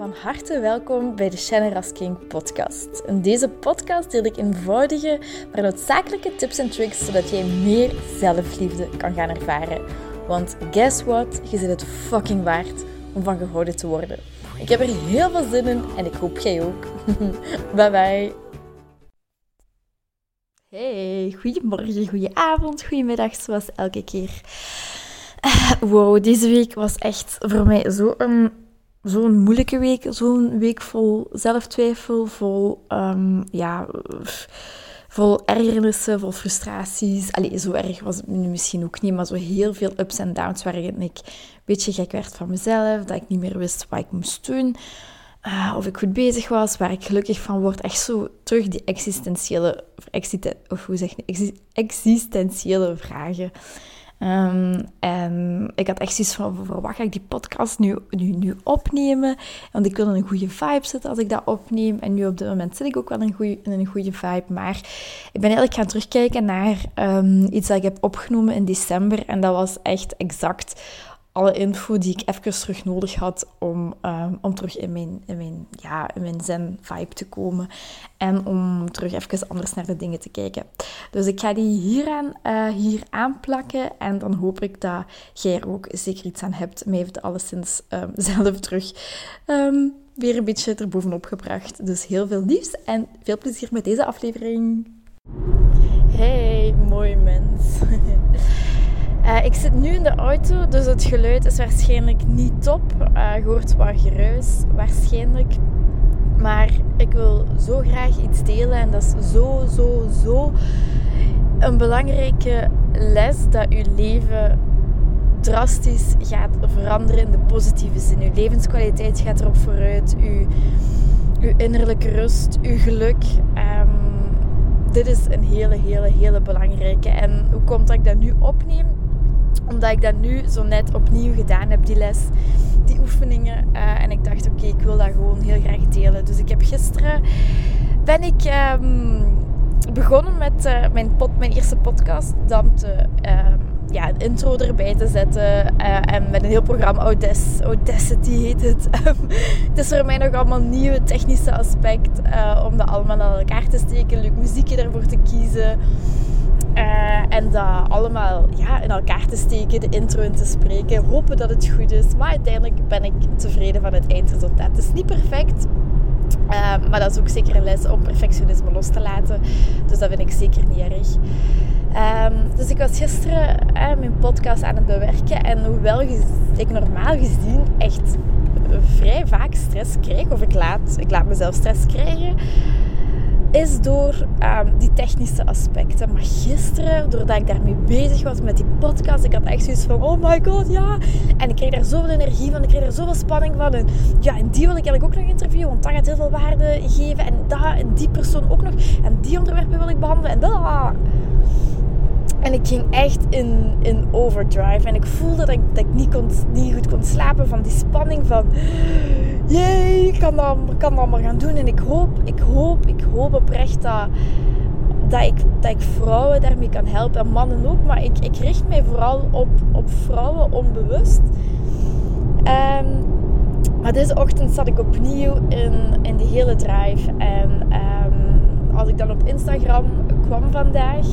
Van harte welkom bij de Shannon King podcast. In deze podcast deel ik eenvoudige, maar noodzakelijke tips en tricks zodat jij meer zelfliefde kan gaan ervaren. Want guess what? Je zit het fucking waard om van gehouden te worden. Ik heb er heel veel zin in en ik hoop jij ook. bye bye. Hey, goedemorgen, goedenavond, goedemiddag, zoals elke keer. Wow, deze week was echt voor mij zo'n zo'n moeilijke week. Zo'n week vol zelftwijfel, vol, um, ja, vol ergernissen, vol frustraties. Allee, zo erg was het nu misschien ook niet, maar zo heel veel ups en downs waarin ik een beetje gek werd van mezelf, dat ik niet meer wist wat ik moest doen. Uh, of ik goed bezig was, waar ik gelukkig van word. Echt zo terug die existentiële, of hoe zeg je, existentiële vragen. Um, en ik had echt zoiets van, voor wat ga ik die podcast nu, nu, nu opnemen? Want ik wil in een goede vibe zitten als ik dat opneem. En nu op dit moment zit ik ook wel een goede, in een goede vibe. Maar ik ben eigenlijk gaan terugkijken naar um, iets dat ik heb opgenomen in december. En dat was echt exact alle info die ik even terug nodig had om, um, om terug in mijn, in mijn, ja, in mijn zen-vibe te komen. En om terug even anders naar de dingen te kijken. Dus ik ga die hieraan, uh, hier aanplakken. En dan hoop ik dat jij er ook zeker iets aan hebt. Mij heeft alleszins um, zelf terug um, weer een beetje erbovenop gebracht. Dus heel veel liefs en veel plezier met deze aflevering. Hey, mooi mens. Uh, ik zit nu in de auto, dus het geluid is waarschijnlijk niet top. Uh, je hoort wat geruis, waarschijnlijk. Maar ik wil zo graag iets delen en dat is zo, zo, zo een belangrijke les dat je leven drastisch gaat veranderen in de positieve zin. Je levenskwaliteit gaat erop vooruit, je innerlijke rust, je geluk. Um, dit is een hele, hele, hele belangrijke. En hoe komt dat ik dat nu opneem? Omdat ik dat nu zo net opnieuw gedaan heb, die les, die oefeningen. Uh, en ik dacht, oké, ik wil dat gewoon heel graag delen. Dus ik heb gisteren, ben ik um, begonnen met uh, mijn, pod, mijn eerste podcast. Dan te, uh, ja, een intro erbij te zetten. Uh, en met een heel programma Audac Audacity heet het. het is voor mij nog allemaal nieuwe technische aspect. om dat allemaal aan elkaar te steken. Leuk muziekje daarvoor te kiezen. Uh, en dat allemaal ja, in elkaar te steken, de intro in te spreken, hopen dat het goed is. Maar uiteindelijk ben ik tevreden van het eindresultaat. Het is niet perfect, uh, maar dat is ook zeker een les om perfectionisme los te laten. Dus dat vind ik zeker niet erg. Um, dus ik was gisteren uh, mijn podcast aan het bewerken. En hoewel ik normaal gezien echt vrij vaak stress krijg, of ik laat, ik laat mezelf stress krijgen is door um, die technische aspecten. Maar gisteren, doordat ik daarmee bezig was met die podcast, ik had echt zoiets van, oh my god, ja. En ik kreeg daar zoveel energie van, ik kreeg er zoveel spanning van. En ja, en die wil ik eigenlijk ook nog interviewen, want dat gaat heel veel waarde geven. En dat, en die persoon ook nog. En die onderwerpen wil ik behandelen. En dat. En ik ging echt in, in overdrive. En ik voelde dat ik, dat ik niet, kon, niet goed kon slapen van die spanning van... Jee, ik kan dat, kan dat allemaal gaan doen. En ik hoop, ik hoop, ik hoop oprecht dat, dat, ik, dat ik vrouwen daarmee kan helpen. En mannen ook. Maar ik, ik richt mij vooral op, op vrouwen onbewust. Um, maar deze ochtend zat ik opnieuw in, in die hele drive. En um, als ik dan op Instagram kwam vandaag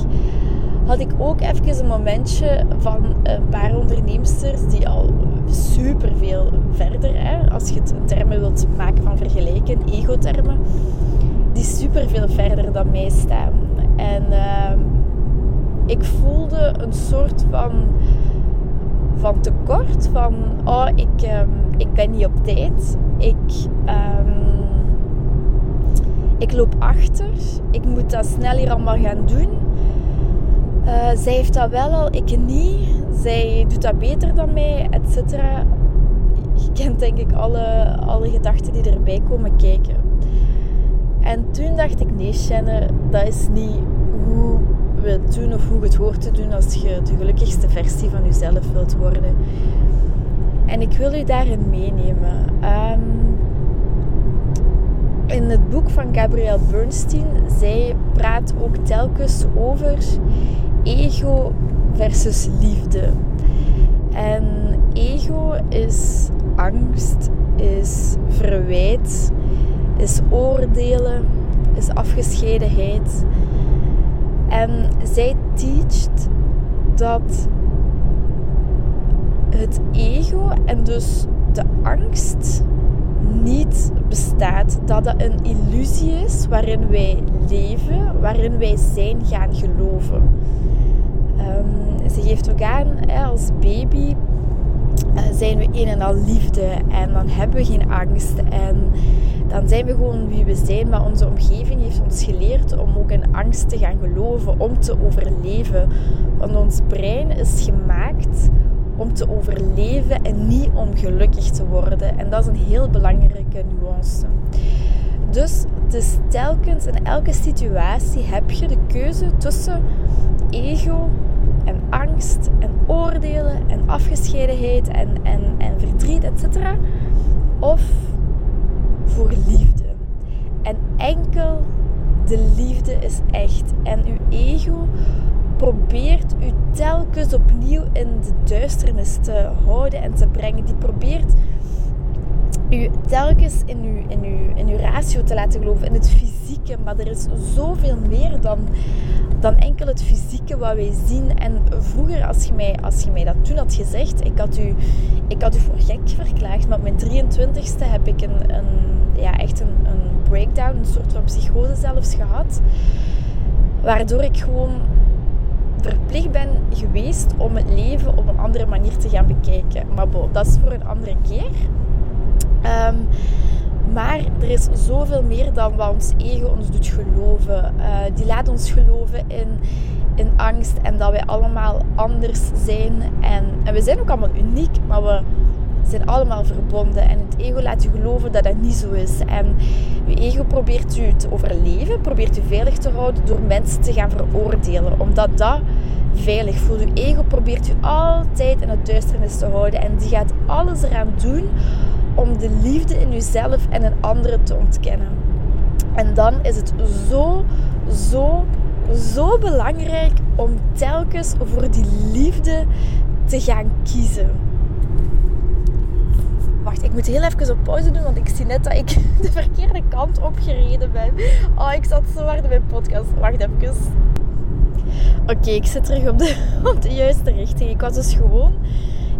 had ik ook even een momentje van een paar onderneemsters die al super veel verder, als je het termen wilt maken van vergelijken, ego-termen, die super veel verder dan mij staan. En uh, ik voelde een soort van, van tekort, van oh, ik, uh, ik ben niet op tijd, ik, um, ik loop achter, ik moet dat snel hier allemaal gaan doen. Uh, zij heeft dat wel al, ik niet. Zij doet dat beter dan mij, et cetera. Je kent denk ik alle, alle gedachten die erbij komen kijken. En toen dacht ik, nee Shannon, dat is niet hoe we het doen of hoe het hoort te doen als je de gelukkigste versie van jezelf wilt worden. En ik wil u daarin meenemen. Um, in het boek van Gabrielle Bernstein, zij praat ook telkens over ego versus liefde. En ego is angst, is verwijt, is oordelen, is afgescheidenheid. En zij teacht dat het ego en dus de angst niet bestaat. Dat dat een illusie is waarin wij leven, waarin wij zijn gaan geloven. Um, ze geeft ook aan, hè, als baby uh, zijn we een en al liefde en dan hebben we geen angst en dan zijn we gewoon wie we zijn. Maar onze omgeving heeft ons geleerd om ook in angst te gaan geloven, om te overleven. Want ons brein is gemaakt om te overleven en niet om gelukkig te worden. En dat is een heel belangrijke nuance. Dus het is telkens in elke situatie heb je de keuze tussen ego en angst en oordelen en afgescheidenheid en, en, en verdriet, etc. Of voor liefde. En enkel de liefde is echt. En uw ego probeert u telkens opnieuw in de duisternis te houden en te brengen. Die probeert u telkens in uw, in, uw, in uw ratio te laten geloven, in het fysieke. Maar er is zoveel meer dan, dan enkel het fysieke wat wij zien. En vroeger, als je mij, als je mij dat toen had gezegd, ik had u, ik had u voor gek verklaard. Maar op mijn 23ste heb ik een, een, ja, echt een, een breakdown, een soort van psychose zelfs gehad. Waardoor ik gewoon verplicht ben geweest om het leven op een andere manier te gaan bekijken. Maar bo, dat is voor een andere keer. Ehm, maar er is zoveel meer dan wat ons ego ons doet geloven. Uh, die laat ons geloven in, in angst en dat wij allemaal anders zijn. En, en we zijn ook allemaal uniek, maar we zijn allemaal verbonden. En het ego laat je geloven dat dat niet zo is. En je ego probeert u te overleven, probeert u veilig te houden door mensen te gaan veroordelen. Omdat dat veilig voelt. Je ego probeert u altijd in het duisternis te houden. En die gaat alles eraan doen om de liefde in uzelf en in anderen te ontkennen. En dan is het zo, zo, zo belangrijk om telkens voor die liefde te gaan kiezen. Wacht, ik moet heel even op pauze doen, want ik zie net dat ik de verkeerde kant opgereden ben. Oh, ik zat zo hard in mijn podcast. Wacht even. Oké, ik zit terug op de, op de juiste richting. Ik was dus gewoon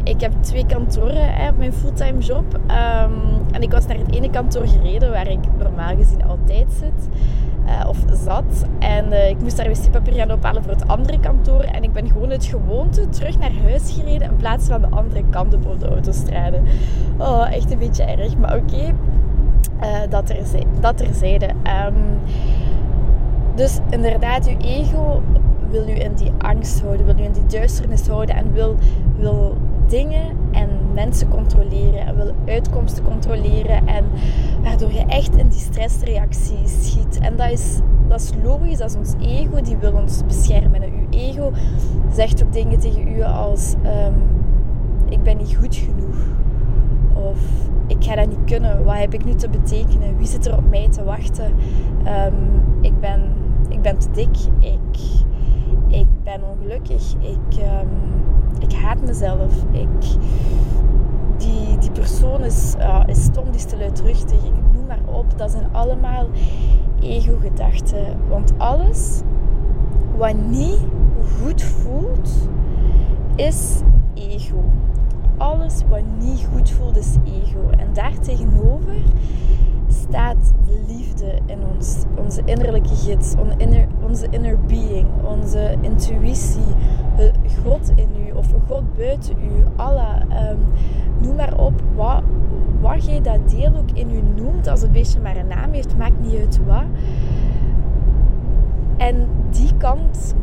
ik heb twee kantoren hè, op mijn fulltime job. Ehm, en ik was naar het ene kantoor gereden waar ik normaal gezien altijd zit. Uh, of zat. En uh, ik moest daar wc-papier gaan ophalen voor het andere kantoor. En ik ben gewoon uit gewoonte terug naar huis gereden in plaats van de andere kant op de autostrade. Oh, echt een beetje erg. Maar oké, okay. uh, eh, dat, er, dat terzijde. Um, dus inderdaad, uw ego wil u in die angst houden, wil u in die duisternis houden en wil, wil dingen en mensen controleren en wil uitkomsten controleren en waardoor je echt in die stressreactie schiet. En dat is, dat is logisch, dat is ons ego, die wil ons beschermen. En uw ego zegt ook dingen tegen u als um, ik ben niet goed genoeg of ik ga dat niet kunnen, wat heb ik nu te betekenen, wie zit er op mij te wachten, um, ik, ben, ik ben te dik, ik, ik ben ongelukkig, ik... Um, ik haat mezelf. Ik, die, die persoon is, uh, is stom, die is te. Ik noem maar op. Dat zijn allemaal ego-gedachten. Want alles wat niet goed voelt, is ego. Alles wat niet goed voelt, is ego. En daartegenover staat de liefde in ons, onze innerlijke gids, onze onze inner being, onze intuïtie, God in u of God buiten u, Allah, um, noem maar op wat, wat jij dat deel ook in u noemt, als het beestje maar een naam heeft, maakt niet uit wat. En die kant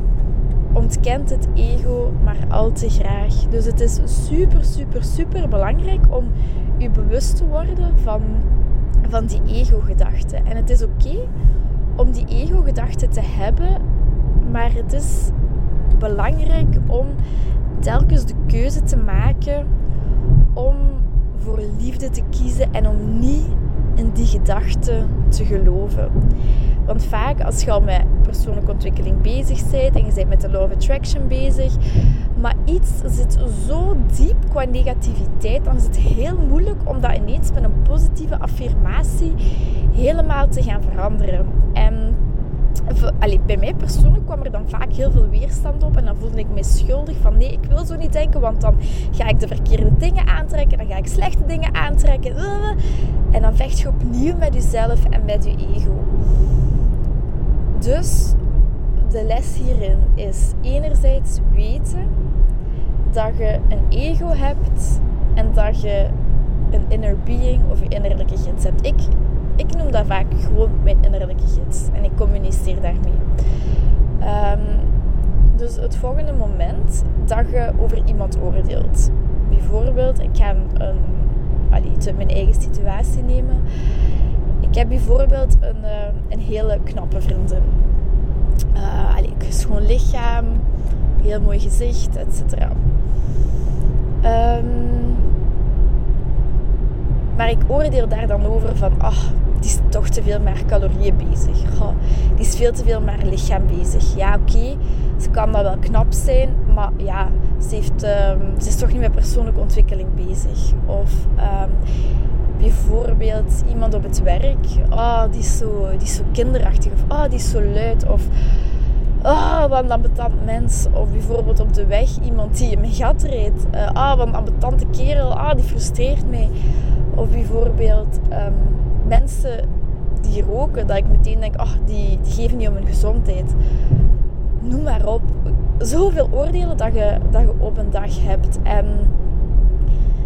ontkent het ego maar al te graag. Dus het is super, super, super belangrijk om je bewust te worden van, van die ego-gedachten. En het is oké om die ego-gedachten te hebben, maar het is belangrijk om telkens de keuze te maken om voor liefde te kiezen en om niet in die gedachte te geloven. Want vaak als je al met persoonlijke ontwikkeling bezig bent en je bent met de law of attraction bezig, maar iets zit zo diep qua negativiteit, dan is het heel moeilijk om dat ineens met een positieve affirmatie helemaal te gaan veranderen. En Bij mij persoonlijk kwam er dan vaak heel veel weerstand op. En dan voelde ik me schuldig van nee, ik wil zo niet denken. Want dan ga ik de verkeerde dingen aantrekken. Dan ga ik slechte dingen aantrekken. En dan vecht je opnieuw met jezelf en met je ego. Dus de les hierin is enerzijds weten dat je een ego hebt. En dat je een inner being of je innerlijke gids hebt. Ik ik noem dat vaak gewoon mijn innerlijke gids. En ik communiceer daarmee. Um, dus het volgende moment dat je over iemand oordeelt. Bijvoorbeeld, ik ga een, allee, mijn eigen situatie nemen. Ik heb bijvoorbeeld een, eh, een hele knappe vriendin. Uh, allee, schoon lichaam, heel mooi gezicht, etc. Um, ehm, maar ik oordeel daar dan over van, ach, die is toch te veel met calorieën bezig. die is veel te veel met lichaam bezig. Ja, oké, ze kan dat wel knap zijn, maar ja, ze, heeft, ehm, ze is toch niet met persoonlijke ontwikkeling bezig. Of um, bijvoorbeeld iemand op het werk, oh, die, is zo, die is zo kinderachtig. Of oh, die is zo luid. Of oh, wat een ambetant mens. Of bijvoorbeeld op de weg iemand die in mijn gat rijdt. Uh, ah, wat een ambetante kerel. Ah, die frustreert mij. Of bijvoorbeeld um, mensen die roken, dat ik meteen denk, ach, die, geven niet om hun gezondheid. Noem maar op. Zoveel oordelen dat je, dat je op een dag hebt. En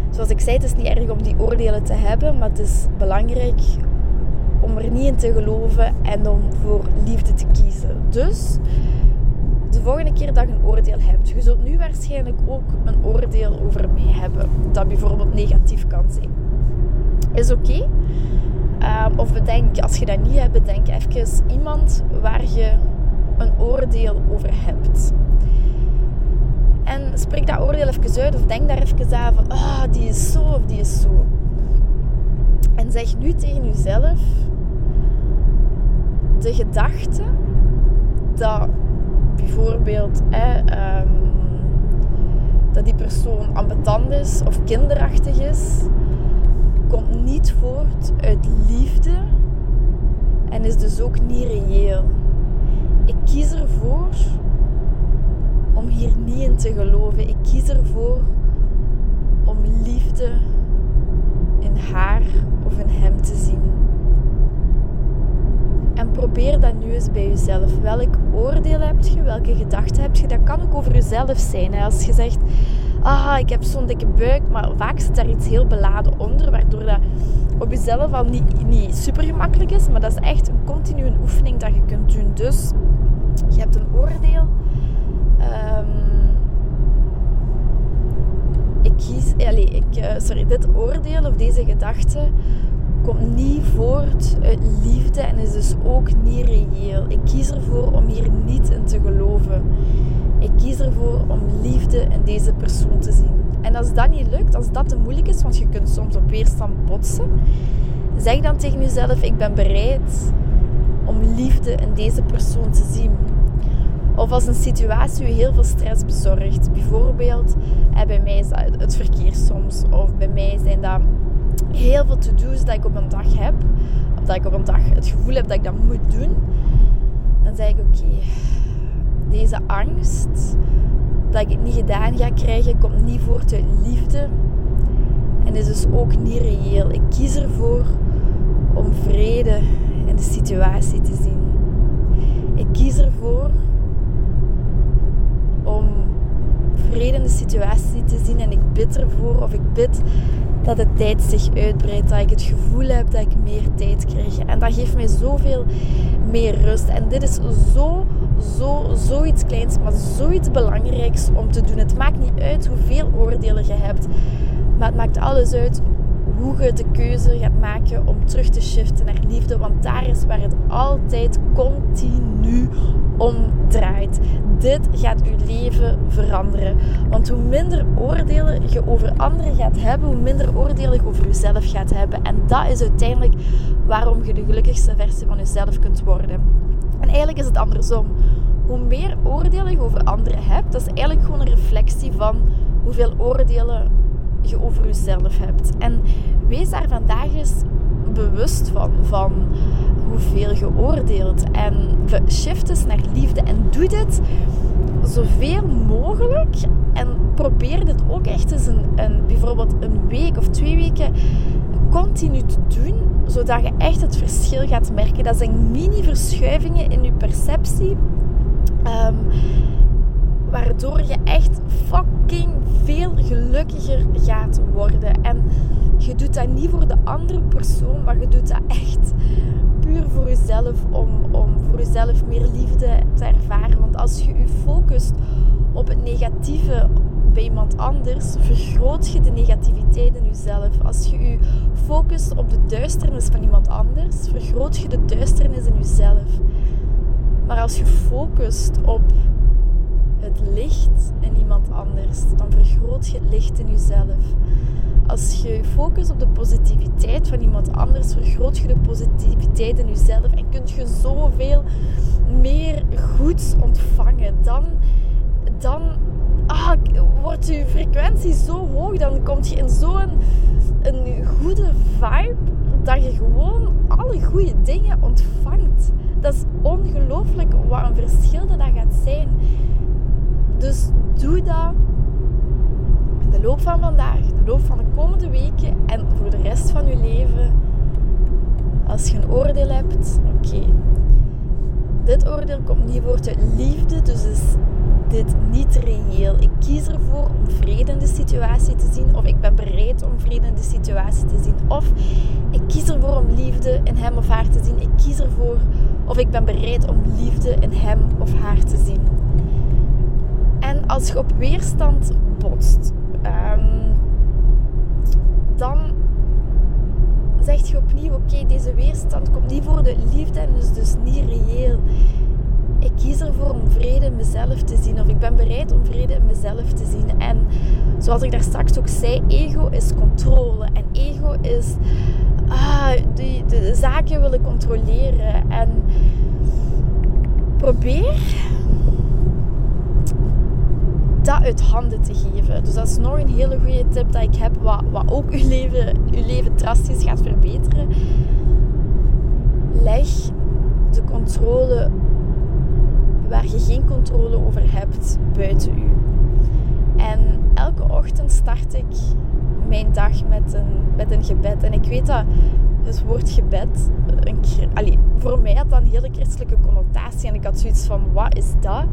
zoals ik zei, het is niet erg om die oordelen te hebben, maar het is belangrijk om er niet in te geloven en om voor liefde te kiezen. Dus de volgende keer dat je een oordeel hebt, je zult nu waarschijnlijk ook een oordeel over mij hebben, dat bijvoorbeeld negatief kan zijn. Is oké. Ehm, of bedenk, als je dat niet hebt, bedenk even iemand waar je een oordeel over hebt. En spreek dat oordeel even uit of denk daar even aan van, ah, die is zo of die is zo. En zeg nu tegen jezelf de gedachte dat bijvoorbeeld ehm, dat die persoon ambetant is of kinderachtig is komt niet voort uit liefde en is dus ook niet reëel. Ik kies ervoor om hier niet in te geloven. Ik kies ervoor om liefde in haar of in hem te zien. En probeer dat nu eens bij jezelf. Welk oordeel heb je? Welke gedachten heb je? Dat kan ook over jezelf zijn. Als je zegt, ah, ik heb zo'n dikke buik, maar vaak zit daar iets heel beladen onder, waardoor dat op jezelf al niet, niet super gemakkelijk is, maar dat is echt een continue oefening dat je kunt doen. Dus je hebt een oordeel. Um, ik kies, eh, allez, ik, uh, sorry, dit oordeel of deze gedachte komt niet voort uit liefde en is dus ook niet reëel. Ik kies ervoor om hier niet in te geloven. Ik kies ervoor om liefde in deze persoon te zien. En als dat niet lukt, als dat te moeilijk is, want je kunt soms op weerstand botsen, zeg dan tegen jezelf: Ik ben bereid om liefde in deze persoon te zien. Of als een situatie je heel veel stress bezorgt. Bijvoorbeeld, bij mij is dat het verkeer soms. Of bij mij zijn dat heel veel to-do's dat ik op een dag heb. Of dat ik op een dag het gevoel heb dat ik dat moet doen. Dan zeg ik, oké, deze angst dat ik het niet gedaan ga krijgen, komt niet voort uit liefde. En is dus ook niet reëel. Ik kies ervoor om vrede in de situatie te zien. Ik kies ervoor om vrede in de situatie te zien en ik bid ervoor of ik bid dat de tijd zich uitbreidt, dat ik het gevoel heb dat ik meer tijd krijg. En dat geeft mij zoveel meer rust. En dit is zo, zo, zoiets kleins, maar zoiets belangrijks om te doen. Het maakt niet uit hoeveel oordelen je hebt, maar het maakt alles uit hoe je de keuze gaat maken om terug te shiften naar liefde. Want daar is waar het altijd continu om draait. Dit gaat je leven veranderen. Want hoe minder oordelen je over anderen gaat hebben, hoe minder oordelen je over jezelf gaat hebben. En dat is uiteindelijk waarom je de gelukkigste versie van jezelf kunt worden. En eigenlijk is het andersom. Hoe meer oordelen je over anderen hebt, dat is eigenlijk gewoon een reflectie van hoeveel oordelen je over jezelf hebt. En wees daar vandaag eens bewust van, van hoeveel je oordeelt. En shift eens naar liefde en doe dit zoveel mogelijk. En probeer dit ook echt eens een, een, bijvoorbeeld een week of twee weken continu te doen, zodat je echt het verschil gaat merken. Dat zijn mini-verschuivingen in je perceptie. Um, waardoor je echt fucking veel gelukkiger gaat worden. En je doet dat niet voor de andere persoon, maar je doet dat echt puur voor jezelf, om, om voor jezelf meer liefde te ervaren. Want als je je focust op het negatieve bij iemand anders, vergroot je de negativiteit in jezelf. Als je je focust op de duisternis van iemand anders, vergroot je de duisternis in jezelf. Maar als je focust op het licht in iemand anders, dan vergroot je het licht in jezelf. Als je focust op de positiviteit van iemand anders, vergroot je de positiviteit in jezelf en kun je zoveel meer goeds ontvangen. Dan, dan ah, wordt je frequentie zo hoog, dan kom je in zo'n een goede vibe dat je gewoon alle goede dingen ontvangt. Dat is ongelooflijk wat een verschil dat, dat gaat zijn. Dus doe dat in de loop van vandaag, de loop van de komende weken en voor de rest van je leven. Als je een oordeel hebt, oké. Dit oordeel komt niet voort uit liefde, dus is dit niet reëel. Ik kies ervoor om vrede in de situatie te zien, of ik ben bereid om vrede in de situatie te zien. Of ik kies ervoor om liefde in hem of haar te zien. Ik kies ervoor, of ik ben bereid om liefde in hem of haar te zien. En als je op weerstand botst, um, dan zeg je opnieuw: oké, deze weerstand komt niet voor de liefde en is dus niet reëel. Ik kies ervoor om vrede in mezelf te zien, of ik ben bereid om vrede in mezelf te zien. En zoals ik daar straks ook zei, ego is controle. En ego is ah, die, de zaken willen controleren. En probeer dat uit handen te geven. Dus dat is nog een hele goede tip dat ik heb, wat, wat ook uw leven, uw leven drastisch gaat verbeteren. Leg de controle waar je geen controle over hebt buiten u. En elke ochtend start ik mijn dag met een, met een gebed. En ik weet dat het woord gebed, een, voor mij had dat een hele christelijke connotatie. En ik had zoiets van, wat is dat?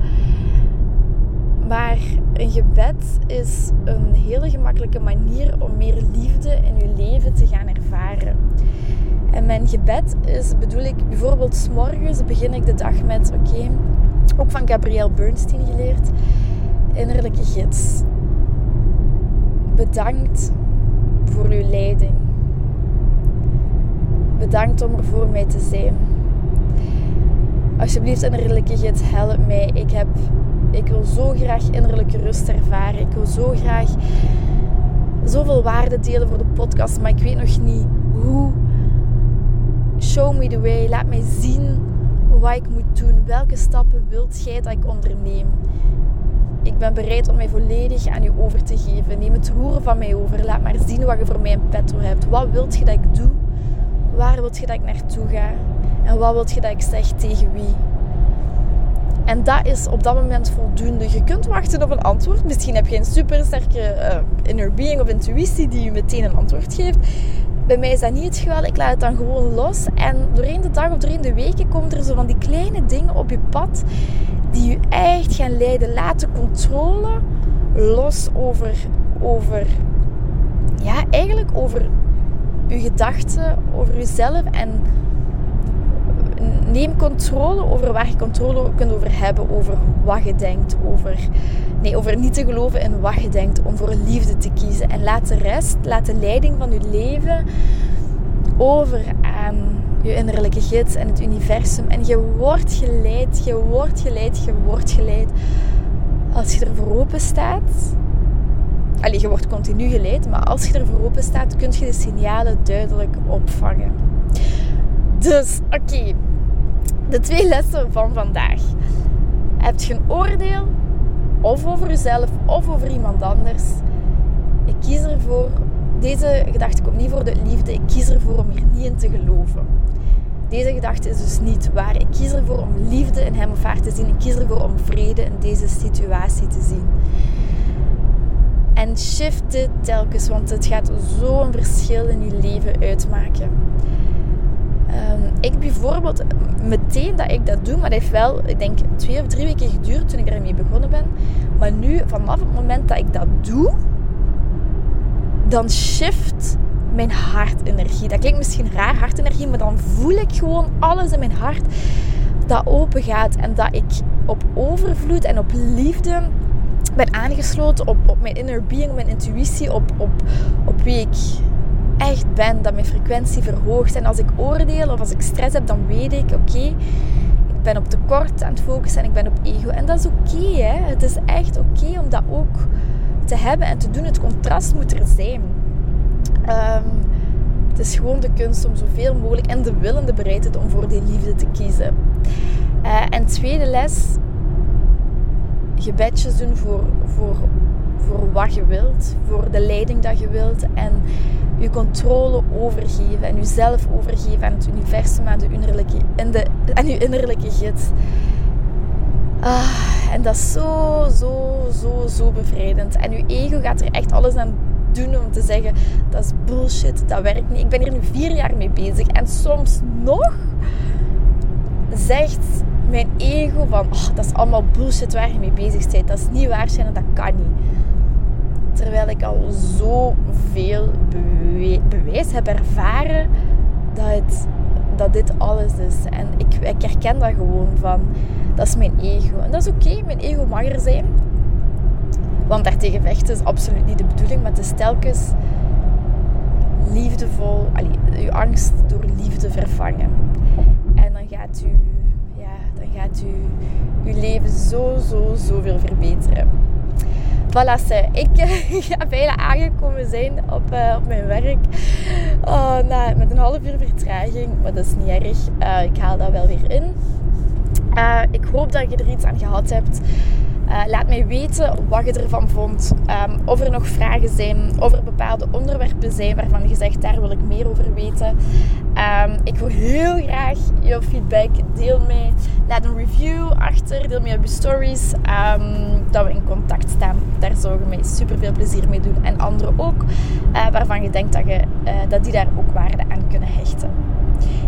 Maar een gebed is een hele gemakkelijke manier om meer liefde in je leven te gaan ervaren. En mijn gebed is, bedoel ik, bijvoorbeeld s morgens begin ik de dag met, oké, ook van Gabrielle Bernstein geleerd, innerlijke gids. Bedankt voor uw leiding. Bedankt om er voor mij te zijn. Alsjeblieft, innerlijke gids, help mij. Ik heb ik wil zo graag innerlijke rust ervaren. Ik wil zo graag zoveel waarde delen voor de podcast, maar ik weet nog niet hoe. Show me the way. Laat mij zien wat ik moet doen. Welke stappen wilt jij dat ik onderneem? Ik ben bereid om mij volledig aan u over te geven. Neem het roeren van mij over. Laat maar zien wat je voor mij in petto hebt. Wat wilt je dat ik doe? Waar wilt je dat ik naartoe ga? En wat wilt je dat ik zeg tegen wie? En dat is op dat moment voldoende. Je kunt wachten op een antwoord. Misschien heb je een super sterke uh, inner being of intuïtie die je meteen een antwoord geeft. Bij mij is dat niet het geval. Ik laat het dan gewoon los. En doorheen de dag of doorheen de weken komen er zo van die kleine dingen op je pad die je echt gaan leiden. Laat de controle los over, over ja, eigenlijk over je gedachten, over jezelf en neem controle over waar je controle kunt over hebben. Over wat je denkt. Over, nee, over niet te geloven in wat je denkt. Om voor liefde te kiezen. En laat de rest, laat de leiding van je leven over aan je innerlijke gids en het universum. En je wordt geleid, je wordt geleid, je wordt geleid. Als je ervoor open staat. Allee, je wordt continu geleid, maar als je ervoor open staat, kun je de signalen duidelijk opvangen. Dus, oké. De twee lessen van vandaag. Heb je een oordeel, of over jezelf, of over iemand anders? Ik kies ervoor, deze gedachte komt niet voor de liefde, ik kies ervoor om hier niet in te geloven. Deze gedachte is dus niet waar. Ik kies ervoor om liefde in hem of haar te zien. Ik kies ervoor om vrede in deze situatie te zien. En shift dit telkens, want het gaat zo'n verschil in je leven uitmaken. Um, ik bijvoorbeeld, meteen dat ik dat doe, maar dat heeft wel, ik denk, twee of drie weken geduurd toen ik ermee begonnen ben. Maar nu, vanaf het moment dat ik dat doe, dan shift mijn hartenergie. Dat klinkt misschien raar, hartenergie, maar dan voel ik gewoon alles in mijn hart dat open gaat en dat ik op overvloed en op liefde ben aangesloten op, op mijn inner being, mijn intuïtie, op, op, op wie ik echt ben, dat mijn frequentie verhoogt. En als ik oordeel of als ik stress heb, dan weet ik, oké, ik ben op tekort aan het focussen en ik ben op ego. En dat is oké, hè. Het is echt oké om dat ook te hebben en te doen. Het contrast moet er zijn. Um, het is gewoon de kunst om zoveel mogelijk en de wil en de bereidheid om voor die liefde te kiezen. Uh, en tweede les, gebedjes doen voor, voor, voor wat je wilt, voor de leiding dat je wilt en je controle overgeven en jezelf overgeven aan het universum, aan, de innerlijke, en de, aan je innerlijke gids. Ah, en dat is zo, zo, zo, zo bevrijdend. En je ego gaat er echt alles aan doen om te zeggen dat is bullshit, dat werkt niet. Ik ben hier nu vier jaar mee bezig en soms nog zegt mijn ego van oh, dat is allemaal bullshit waar je mee bezig bent. Dat is niet waar zijn dat kan niet. Terwijl ik al zoveel bewijs heb ervaren dat, het, dat dit alles is. En ik, ik herken dat gewoon van, dat is mijn ego. En dat is oké, mijn ego mag er zijn. Want daartegen vechten is absoluut niet de bedoeling, maar het is telkens liefdevol, allee, uw angst door liefde vervangen. En dan gaat u, ja, dan gaat u uw leven zo, zo, zoveel verbeteren. Voilà, ik ga bijna aangekomen zijn op, uh, op mijn werk. Oh, met een half uur vertraging, maar dat is niet erg. Uh, ik haal dat wel weer in. Uh, ik hoop dat je er iets aan gehad hebt. Uh, laat mij weten wat je ervan vond. Um, of er nog vragen zijn. Of er bepaalde onderwerpen zijn waarvan je zegt, daar wil ik meer over weten. Um, ik wil heel graag jouw feedback. Deel mij. Laat een review achter. Deel mij op je stories. Um, dat we in contact staan. Daar zou je mij super veel plezier mee doen. En anderen ook. Uh, waarvan je denkt dat, je, uh, dat die daar ook waarde aan kunnen hechten.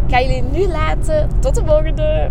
Ik ga jullie nu laten. Tot de volgende